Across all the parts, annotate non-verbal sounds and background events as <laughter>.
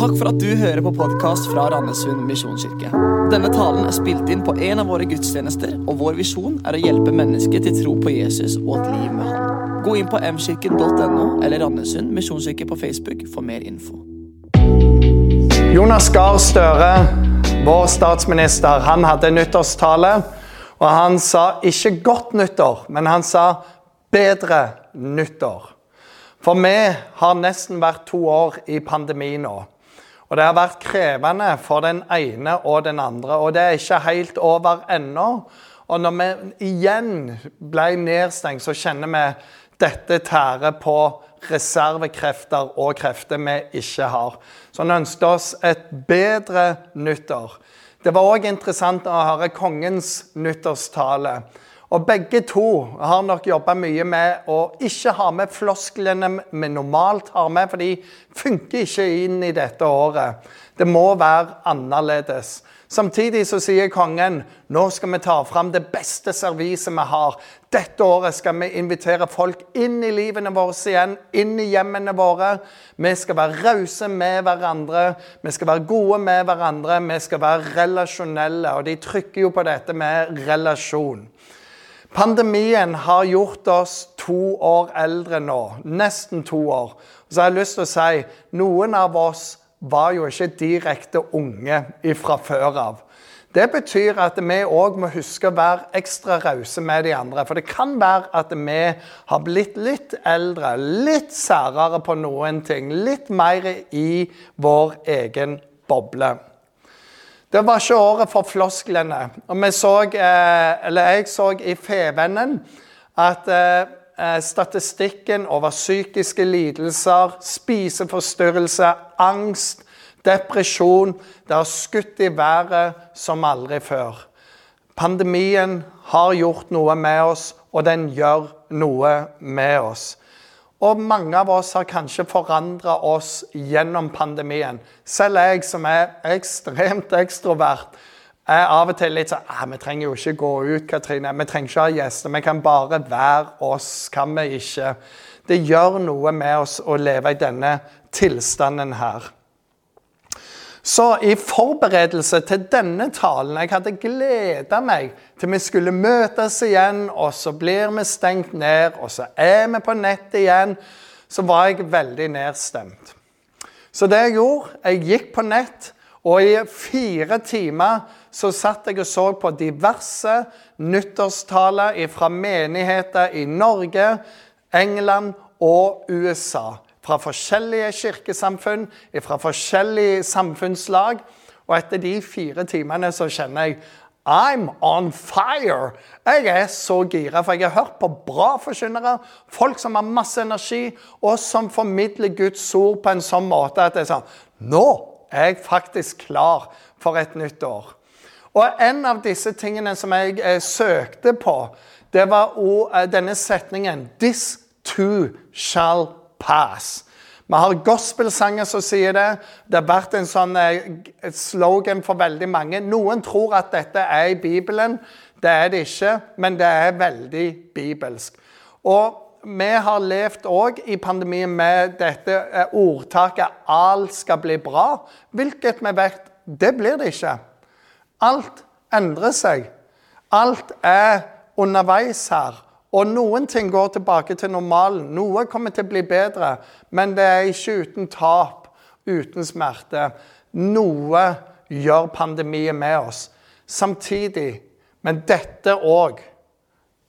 Takk for at du hører på podkast fra Randesund misjonskirke. Denne talen er spilt inn på en av våre gudstjenester, og vår visjon er å hjelpe mennesker til tro på Jesus og et liv med Han. Gå inn på mkirken.no eller Randesund misjonskirke på Facebook for mer info. Jonas Gahr Støre, vår statsminister, han hadde nyttårstale. Og han sa ikke 'godt nyttår', men han sa 'bedre nyttår'. For vi har nesten vært to år i pandemi nå. Og det har vært krevende for den ene og den andre. Og det er ikke helt over ennå. Og når vi igjen ble nedstengt, så kjenner vi dette tærer på reservekrefter og krefter vi ikke har. Så han ønsket oss et bedre nyttår. Det var òg interessant å høre kongens nyttårstale. Og begge to har nok jobba mye med å ikke ha med flosklene vi normalt har med, for de funker ikke inn i dette året. Det må være annerledes. Samtidig så sier kongen nå skal vi ta fram det beste serviset vi har. Dette året skal vi invitere folk inn i livene våre igjen, inn i hjemmene våre. Vi skal være rause med hverandre, vi skal være gode med hverandre, vi skal være relasjonelle. Og de trykker jo på dette med relasjon. Pandemien har gjort oss to år eldre nå. Nesten to år. Så jeg har lyst til å si noen av oss var jo ikke direkte unge fra før av. Det betyr at vi òg må huske å være ekstra rause med de andre. For det kan være at vi har blitt litt eldre, litt særere på noen ting. Litt mer i vår egen boble. Det var ikke året for flosklene. Og vi så, eller jeg så i Fevennen at statistikken over psykiske lidelser, spiseforstyrrelse, angst, depresjon Det har skutt i været som aldri før. Pandemien har gjort noe med oss, og den gjør noe med oss. Og mange av oss har kanskje forandra oss gjennom pandemien. Selv jeg som er ekstremt ekstrovert, er av og til litt sånn ah, Vi trenger jo ikke gå ut, Katrine. Vi trenger ikke ha gjester. Vi kan bare være oss, kan vi ikke? Det gjør noe med oss å leve i denne tilstanden her. Så i forberedelse til denne talen Jeg hadde gleda meg til vi skulle møtes igjen, og så blir vi stengt ned, og så er vi på nett igjen. Så var jeg veldig nedstemt. Så det jeg gjorde, jeg gikk på nett, og i fire timer så satt jeg og så på diverse nyttårstaler fra menigheter i Norge, England og USA fra forskjellige kirkesamfunn, fra forskjellige samfunnslag. Og etter de fire timene så kjenner jeg I'm on fire! Jeg er så gira, for jeg har hørt på bra forkynnere, folk som har masse energi, og som formidler Guds ord på en sånn måte at det er sånn Nå er jeg faktisk klar for et nytt år. Og en av disse tingene som jeg eh, søkte på, det var eh, denne setningen This too shall pass. Vi har gospelsanger som sier det. Det har vært en sånn eh, slogan for veldig mange. Noen tror at dette er i Bibelen. Det er det ikke, men det er veldig bibelsk. Og vi har levd òg i pandemien med dette eh, ordtaket 'alt skal bli bra', hvilket vi vet det blir det ikke. Alt endrer seg. Alt er underveis her. Og noen ting går tilbake til normalen. Noe kommer til å bli bedre. Men det er ikke uten tap, uten smerte. Noe gjør pandemien med oss. Samtidig, men dette òg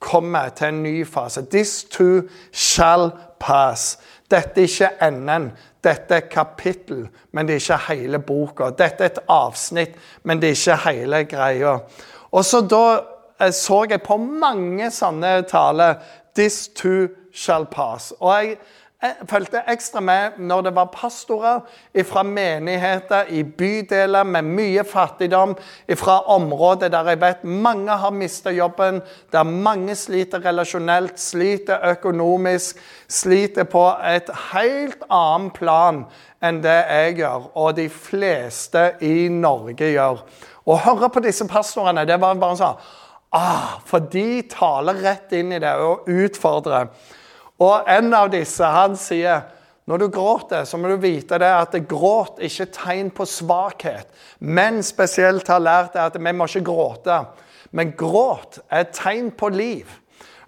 kommer til en ny fase. This too shall pass. Dette er ikke enden. Dette er kapittel, men det er ikke hele boka. Dette er et avsnitt, men det er ikke hele greia. Og så da så jeg på mange sånne taler. This too shall pass. Og jeg, jeg fulgte ekstra med når det var pastorer fra menigheter i bydeler med mye fattigdom, fra områder der jeg vet mange har mista jobben, der mange sliter relasjonelt, sliter økonomisk, sliter på et helt annet plan enn det jeg gjør, og de fleste i Norge gjør. Å høre på disse pastorene, det var bare sånn Ah, for de taler rett inn i det og utfordrer. Og en av disse han sier Når du gråter, så må du vite det at gråt ikke er tegn på svakhet. Men spesielt har lært at vi må ikke gråte. Men gråt er tegn på liv.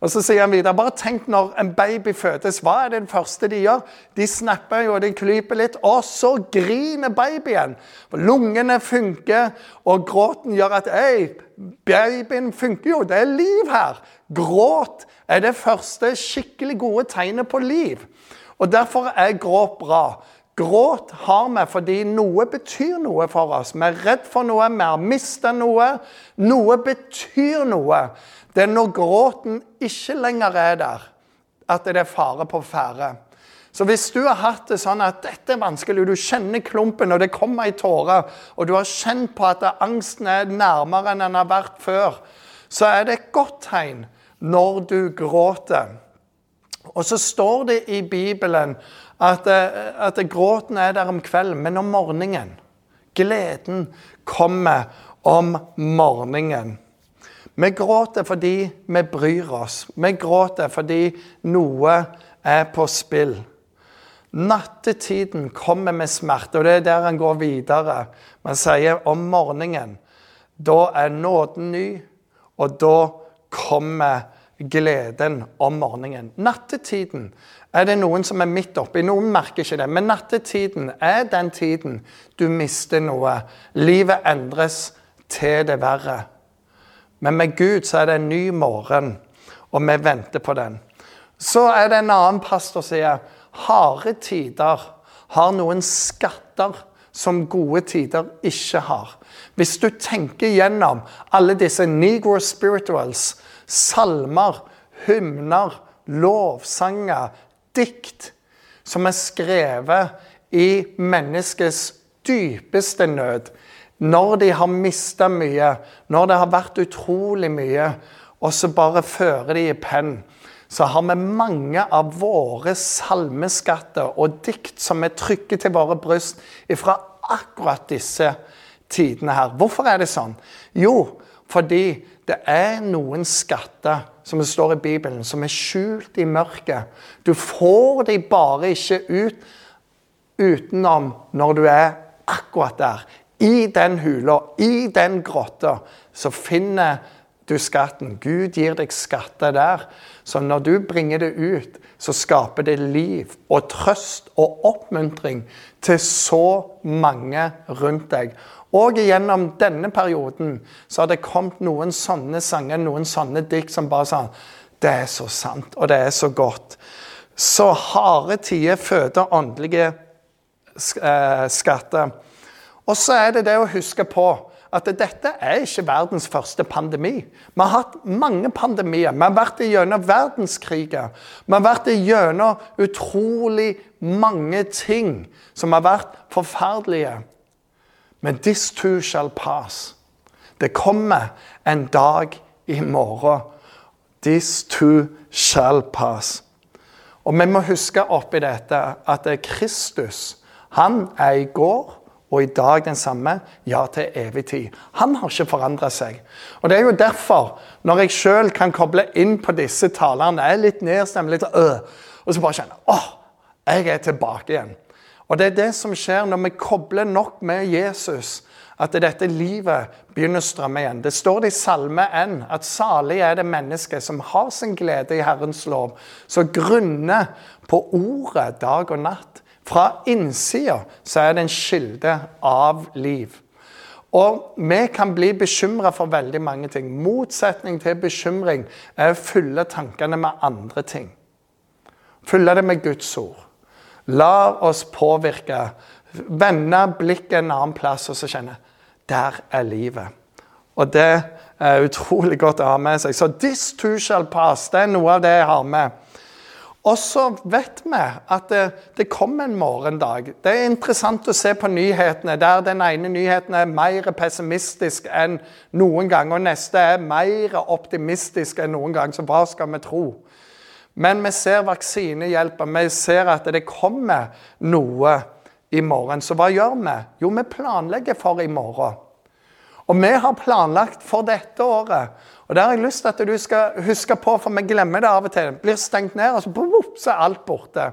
Og så sier han videre bare tenk når en baby fødes. Hva er det første de gjør? De snapper jo, de klyper litt, og så griner babyen. Lungene funker, og gråten gjør at Hei, babyen funker jo, det er liv her. Gråt er det første skikkelig gode tegnet på liv. Og Derfor er gråt bra. Gråt har vi fordi noe betyr noe for oss. Vi er redd for noe, vi har mista noe. Noe betyr noe. Det er når gråten ikke lenger er der, at det er fare på ferde. Så hvis du har hatt det sånn at dette er vanskelig, du kjenner klumpen, og det kommer ei tåre, og du har kjent på at angsten er nærmere enn den har vært før, så er det et godt tegn når du gråter. Og så står det i Bibelen at, eh, at gråten er der om kvelden, men om morgenen. Gleden kommer om morgenen. Vi gråter fordi vi bryr oss. Vi gråter fordi noe er på spill. Nattetiden kommer med smerte, og det er der han går videre. Man sier om morgenen. Da er nåden ny, og da kommer gleden om morgenen. Nattetiden er det noen som er midt oppi. Noen merker ikke det. Men nattetiden er den tiden du mister noe. Livet endres til det verre. Men med Gud så er det en ny morgen, og vi venter på den. Så er det en annen pastor som sier harde tider har noen skatter som gode tider ikke har. Hvis du tenker gjennom alle disse negro spirituals, salmer, hymner, lovsanger, dikt som er skrevet i menneskets dypeste nød, når de har mista mye, når det har vært utrolig mye, og så bare fører de i penn, så har vi mange av våre salmeskatter og dikt som er trykket til våre bryst fra akkurat disse tidene her. Hvorfor er det sånn? Jo, fordi det er noen skatter som det står i Bibelen, som er skjult i mørket. Du får de bare ikke ut utenom når du er akkurat der. I den hula, i den grotta, så finner du skatten. Gud gir deg skatter der. Så når du bringer det ut, så skaper det liv og trøst og oppmuntring til så mange rundt deg. Og gjennom denne perioden så har det kommet noen sånne sanger, noen sånne dikt som bare sa Det er så sant, og det er så godt. Så harde tider føder åndelige eh, skatter. Og så er det det å huske på at dette er ikke verdens første pandemi. Vi har hatt mange pandemier. Vi har vært gjennom verdenskriger. Vi har vært gjennom utrolig mange ting som har vært forferdelige. Men this too shall pass. Det kommer en dag i morgen. This too shall pass. Og vi må huske oppi dette at Kristus, han er i går og i dag den samme, ja, til evig tid. Han har ikke forandra seg. Og Det er jo derfor, når jeg sjøl kan koble inn på disse talerne, er litt nedstemt, litt øh, og så bare kjenner åh, jeg er tilbake igjen. Og Det er det som skjer når vi kobler nok med Jesus, at dette livet begynner å strømme igjen. Det står det i Salme 1 at salig er det mennesket som har sin glede i Herrens lov, som grunner på ordet dag og natt. Fra innsida så er det en kilde av liv. Og vi kan bli bekymra for veldig mange ting. Motsetning til bekymring er å fylle tankene med andre ting. Fylle det med Guds ord. La oss påvirke. Vende blikket en annen plass og så kjenne der er livet. Og det er utrolig godt å ha med seg. Så 'this too shall pass' det er noe av det jeg har med. Og så vet vi at det, det kommer en morgendag. Det er interessant å se på nyhetene, der den ene nyheten er mer pessimistisk enn noen gang, og neste er mer optimistisk enn noen gang. Så hva skal vi tro? Men vi ser vaksinehjelper, vi ser at det kommer noe i morgen. Så hva gjør vi? Jo, vi planlegger for i morgen. Og vi har planlagt for dette året. Og Det har jeg lyst til at du skal huske på, for vi glemmer det av og til. Blir stengt ned, og så, boop, så er alt borte.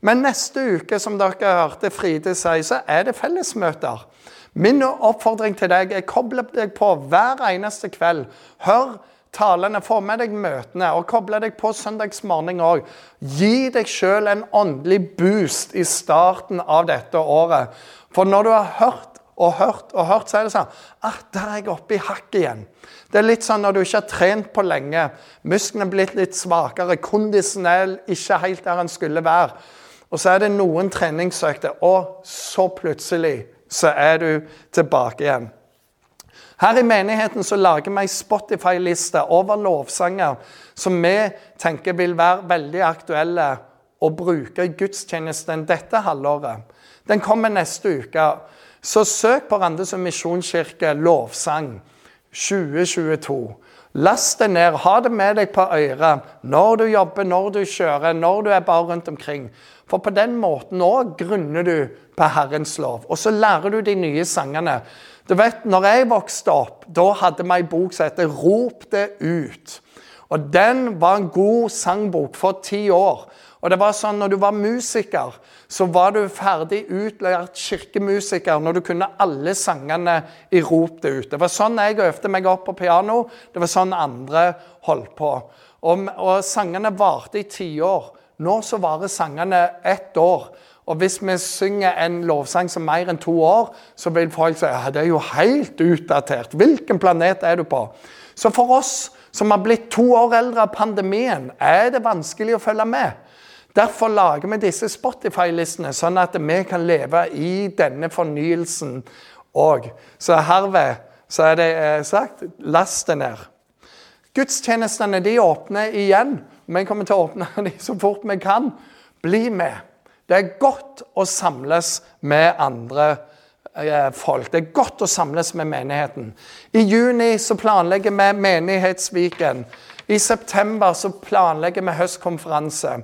Men neste uke, som dere hørte Fride si, så er det fellesmøter. Min oppfordring til deg er koble deg på hver eneste kveld. Hør talene, få med deg møtene, og koble deg på søndagsmorgen òg. Gi deg sjøl en åndelig boost i starten av dette året. For når du har hørt og hørt og hørt, så er det sånn at Der er jeg oppe i hakk igjen. Det er litt sånn når du ikke har trent på lenge, musklene er blitt litt svakere, kondisen er ikke helt der den skulle være. Og så er det noen treningsøkter, og så plutselig så er du tilbake igjen. Her i menigheten så lager vi ei Spotify-liste over lovsanger som vi tenker vil være veldig aktuelle å bruke i gudstjenesten dette halvåret. Den kommer neste uke. Så søk på Randesund misjonskirke lovsang 2022. Last det ned, ha det med deg på øret når du jobber, når du kjører, når du er bare rundt omkring. For på den måten òg grunner du på Herrens lov. Og så lærer du de nye sangene. Du vet, når jeg vokste opp, da hadde vi ei bok som heter 'Rop det ut'. Og Den var en god sangbok for ti år. Og det var sånn, Når du var musiker, så var du ferdig utlært kirkemusiker når du kunne alle sangene i Rop det ut. Det var sånn jeg øvde meg opp på piano. Det var sånn andre holdt på. Og, og sangene varte i tiår. Nå så varer sangene ett år. Og hvis vi synger en lovsang som mer enn to år, så vil folk si ja, det er jo helt utdatert. Hvilken planet er du på? Så for oss som har blitt to år eldre av pandemien, er det vanskelig å følge med. Derfor lager vi disse Spotify-listene, sånn at vi kan leve i denne fornyelsen òg. Så herved så er det eh, sagt last det ned. Gudstjenestene de åpner igjen. Vi kommer til å åpne <laughs> dem så fort vi kan. Bli med. Det er godt å samles med andre eh, folk. Det er godt å samles med menigheten. I juni så planlegger vi Menighetsviken. I september så planlegger vi høstkonferanse.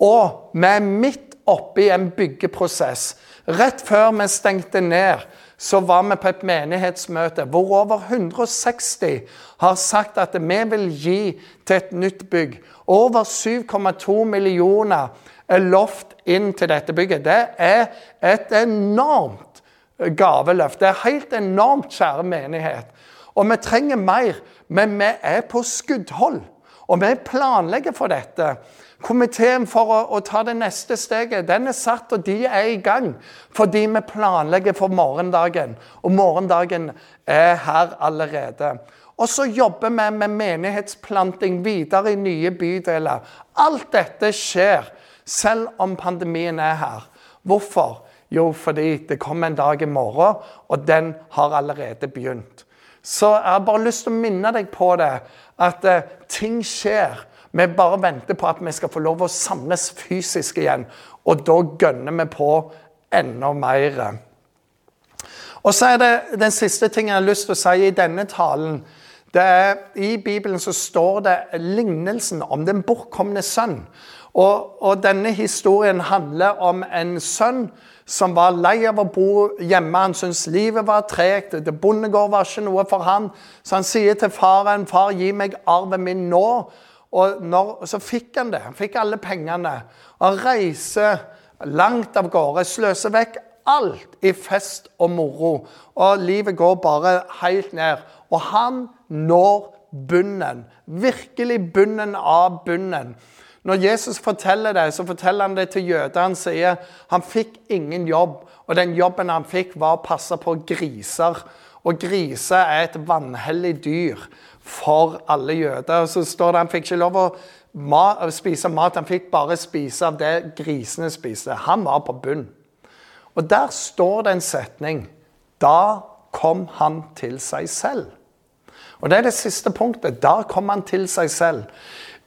Og vi er midt oppe i en byggeprosess. Rett før vi stengte ned, så var vi på et menighetsmøte hvor over 160 har sagt at vi vil gi til et nytt bygg. Over 7,2 millioner lovt inn til dette bygget. Det er et enormt gaveløft. Det er helt enormt, kjære menighet. Og vi trenger mer, men vi er på skuddhold. Og vi planlegger for dette. Komiteen for å, å, ta det neste steget den er satt, og de er i gang. Fordi vi planlegger for morgendagen. Og morgendagen er her allerede. Og så jobber vi med menighetsplanting videre i nye bydeler. Alt dette skjer selv om pandemien er her. Hvorfor? Jo, fordi det kommer en dag i morgen, og den har allerede begynt. Så jeg har bare lyst til å minne deg på det, at uh, ting skjer. Vi bare venter på at vi skal få lov å samles fysisk igjen. Og da gønner vi på enda mer. Og så er det den siste tingen jeg har lyst til å si i denne talen. Det er, I Bibelen så står det lignelsen om den bortkomne sønn. Og, og, denne historien handler om en sønn som var lei av å bo hjemme. Han syntes livet var tregt. Bondegård var ikke noe for han. Så han sier til faren, 'Far, gi meg arven min nå.' Og når, så fikk han det. Han fikk alle pengene. Og reiser langt av gårde, sløser vekk alt i fest og moro. Og livet går bare helt ned. Og han når bunnen. Virkelig bunnen av bunnen. Når Jesus forteller det, så forteller han det til jøder. Han sier han fikk ingen jobb, og den jobben han fikk, var å passe på griser. Og griser er et vanhellig dyr for alle jøder. Så står det han fikk ikke lov å spise mat, han fikk bare spise av det grisene spiste. Han var på bunn. Og der står det en setning. Da kom han til seg selv. Og det er det siste punktet. Da kom han til seg selv.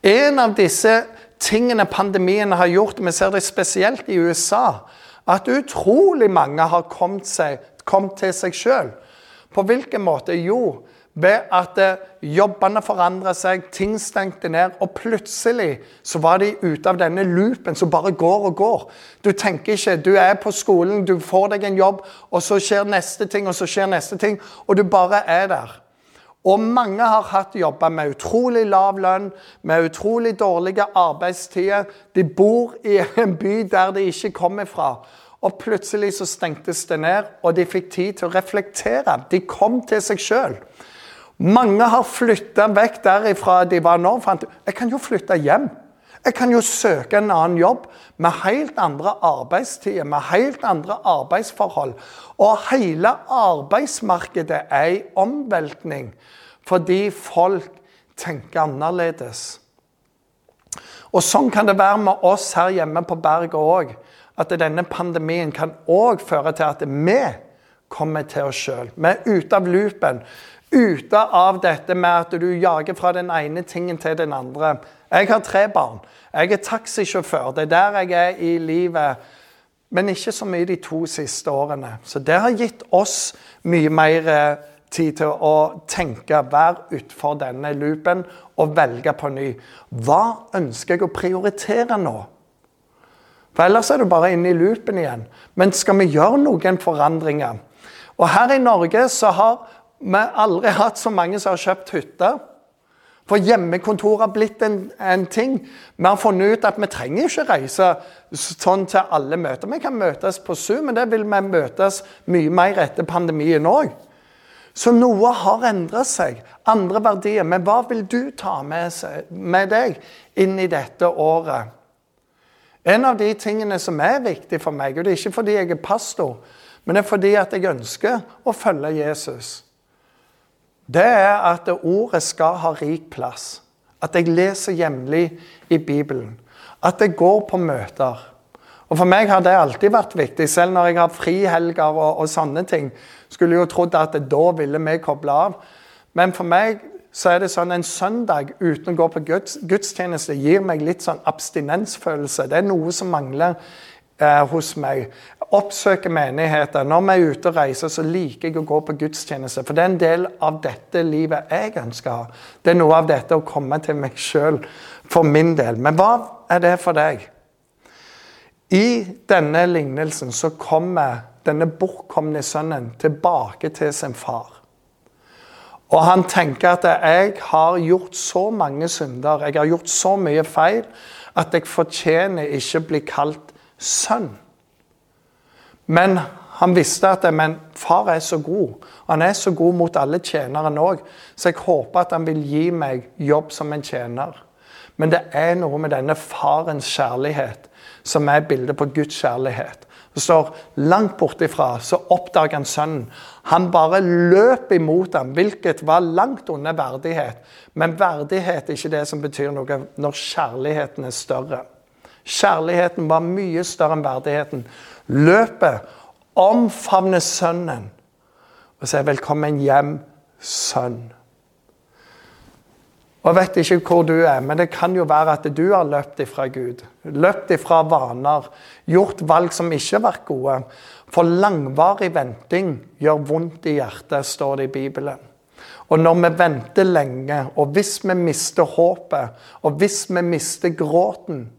En av disse tingene pandemien har gjort, vi ser det spesielt i USA, at utrolig mange har kommet, seg, kommet til seg sjøl. På hvilken måte? Jo, ved at eh, jobbene forandra seg, ting stengte ned, og plutselig så var de ute av denne loopen som bare går og går. Du tenker ikke, du er på skolen, du får deg en jobb, og så skjer neste ting, og så skjer neste ting, og du bare er der. Og mange har hatt jobber med utrolig lav lønn, med utrolig dårlige arbeidstider. De bor i en by der de ikke kommer fra. Og plutselig så stengtes det ned, og de fikk tid til å reflektere. De kom til seg sjøl. Mange har flytta vekk derifra de var nå. Fant jeg kan jo flytte hjem. Jeg kan jo søke en annen jobb med helt andre arbeidstider, med helt andre arbeidsforhold. Og hele arbeidsmarkedet er i omveltning fordi folk tenker annerledes. Og Sånn kan det være med oss her hjemme på berget òg. At denne pandemien kan òg føre til at vi kommer til oss sjøl. Vi er ute av loopen. Ute av dette med at du jager fra den ene tingen til den andre. Jeg har tre barn. Jeg er taxisjåfør. Det er der jeg er i livet. Men ikke så mye de to siste årene. Så det har gitt oss mye mer eh, tid til å tenke, være utfor denne loopen og velge på ny. Hva ønsker jeg å prioritere nå? For ellers er du bare inne i loopen igjen. Men skal vi gjøre noen forandringer? Og her i Norge så har vi aldri <laughs> hatt så mange som har kjøpt hytte. For hjemmekontor har blitt en, en, ting. Vi har funnet ut at vi trenger ikke reise sånn til alle møter. Vi kan møtes på Zoom, men det vil vi møtes mye mer etter pandemien òg. Så noe har endret seg. Andre verdier. Men hva vil du ta med, seg, med deg inn i dette året? En av de tingene som er viktig for meg, og det er ikke fordi jeg er pastor, men det er fordi at jeg ønsker å følge Jesus det er at ordet skal ha rik plass. At jeg leser jevnlig i Bibelen. At jeg går på møter. Og For meg har det alltid vært viktig, selv når jeg har frihelger og, og sånne ting. Skulle jo trodd at da ville vi koble av. Men for meg så er det sånn en søndag uten å gå på guds, gudstjeneste gir meg litt sånn abstinensfølelse. Det er noe som mangler eh, hos meg Oppsøke menigheter. Når vi er ute og reiser, så liker jeg å gå på gudstjeneste. For det er en del av dette livet jeg ønsker å ha. Det er noe av dette å komme til meg sjøl for min del. Men hva er det for deg? I denne lignelsen så kommer denne bortkomne sønnen tilbake til sin far. Og han tenker at jeg har gjort så mange synder, jeg har gjort så mye feil, at jeg fortjener ikke bli kalt sønn. Men han visste at men far er så god. Han er så god mot alle tjenerne òg, så jeg håper at han vil gi meg jobb som en tjener. Men det er noe med denne farens kjærlighet som er bildet på Guds kjærlighet. Det står langt bortifra, så oppdager han sønnen. Han bare løp imot ham, hvilket var langt under verdighet. Men verdighet er ikke det som betyr noe når kjærligheten er større. Kjærligheten var mye større enn verdigheten løpet, omfavner sønnen og sier 'velkommen hjem, sønn'. Og Jeg vet ikke hvor du er, men det kan jo være at du har løpt ifra Gud. Løpt ifra vaner, gjort valg som ikke har vært gode. For langvarig venting gjør vondt i hjertet, står det i Bibelen. Og når vi venter lenge, og hvis vi mister håpet, og hvis vi mister gråten,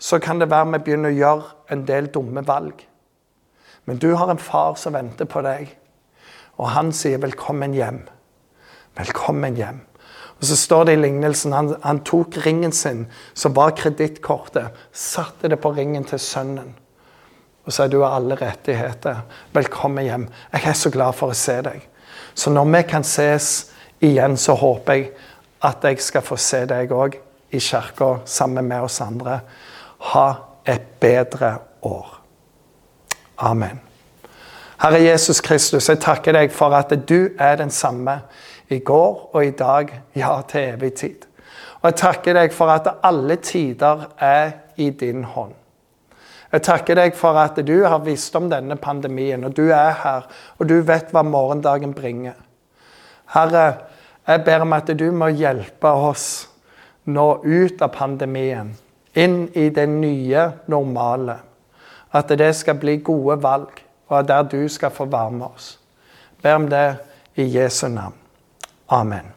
så kan det være vi begynner å gjøre en del dumme valg. Men du har en far som venter på deg, og han sier 'velkommen hjem'. Velkommen hjem. Og Så står det i lignelsen han, han tok ringen sin, som var kredittkortet, satte det på ringen til sønnen. Og sa du har alle rettigheter. Velkommen hjem. Jeg er så glad for å se deg. Så når vi kan ses igjen, så håper jeg at jeg skal få se deg òg i kirka sammen med oss andre ha et bedre år. Amen. Herre Jesus Kristus, jeg takker deg for at du er den samme i går og i dag, ja, til evig tid. Og jeg takker deg for at alle tider er i din hånd. Jeg takker deg for at du har visst om denne pandemien, og du er her, og du vet hva morgendagen bringer. Herre, jeg ber om at du må hjelpe oss nå ut av pandemien inn i det nye normale. At det skal bli gode valg, og der du skal få være med oss. Ber om det i Jesu navn. Amen.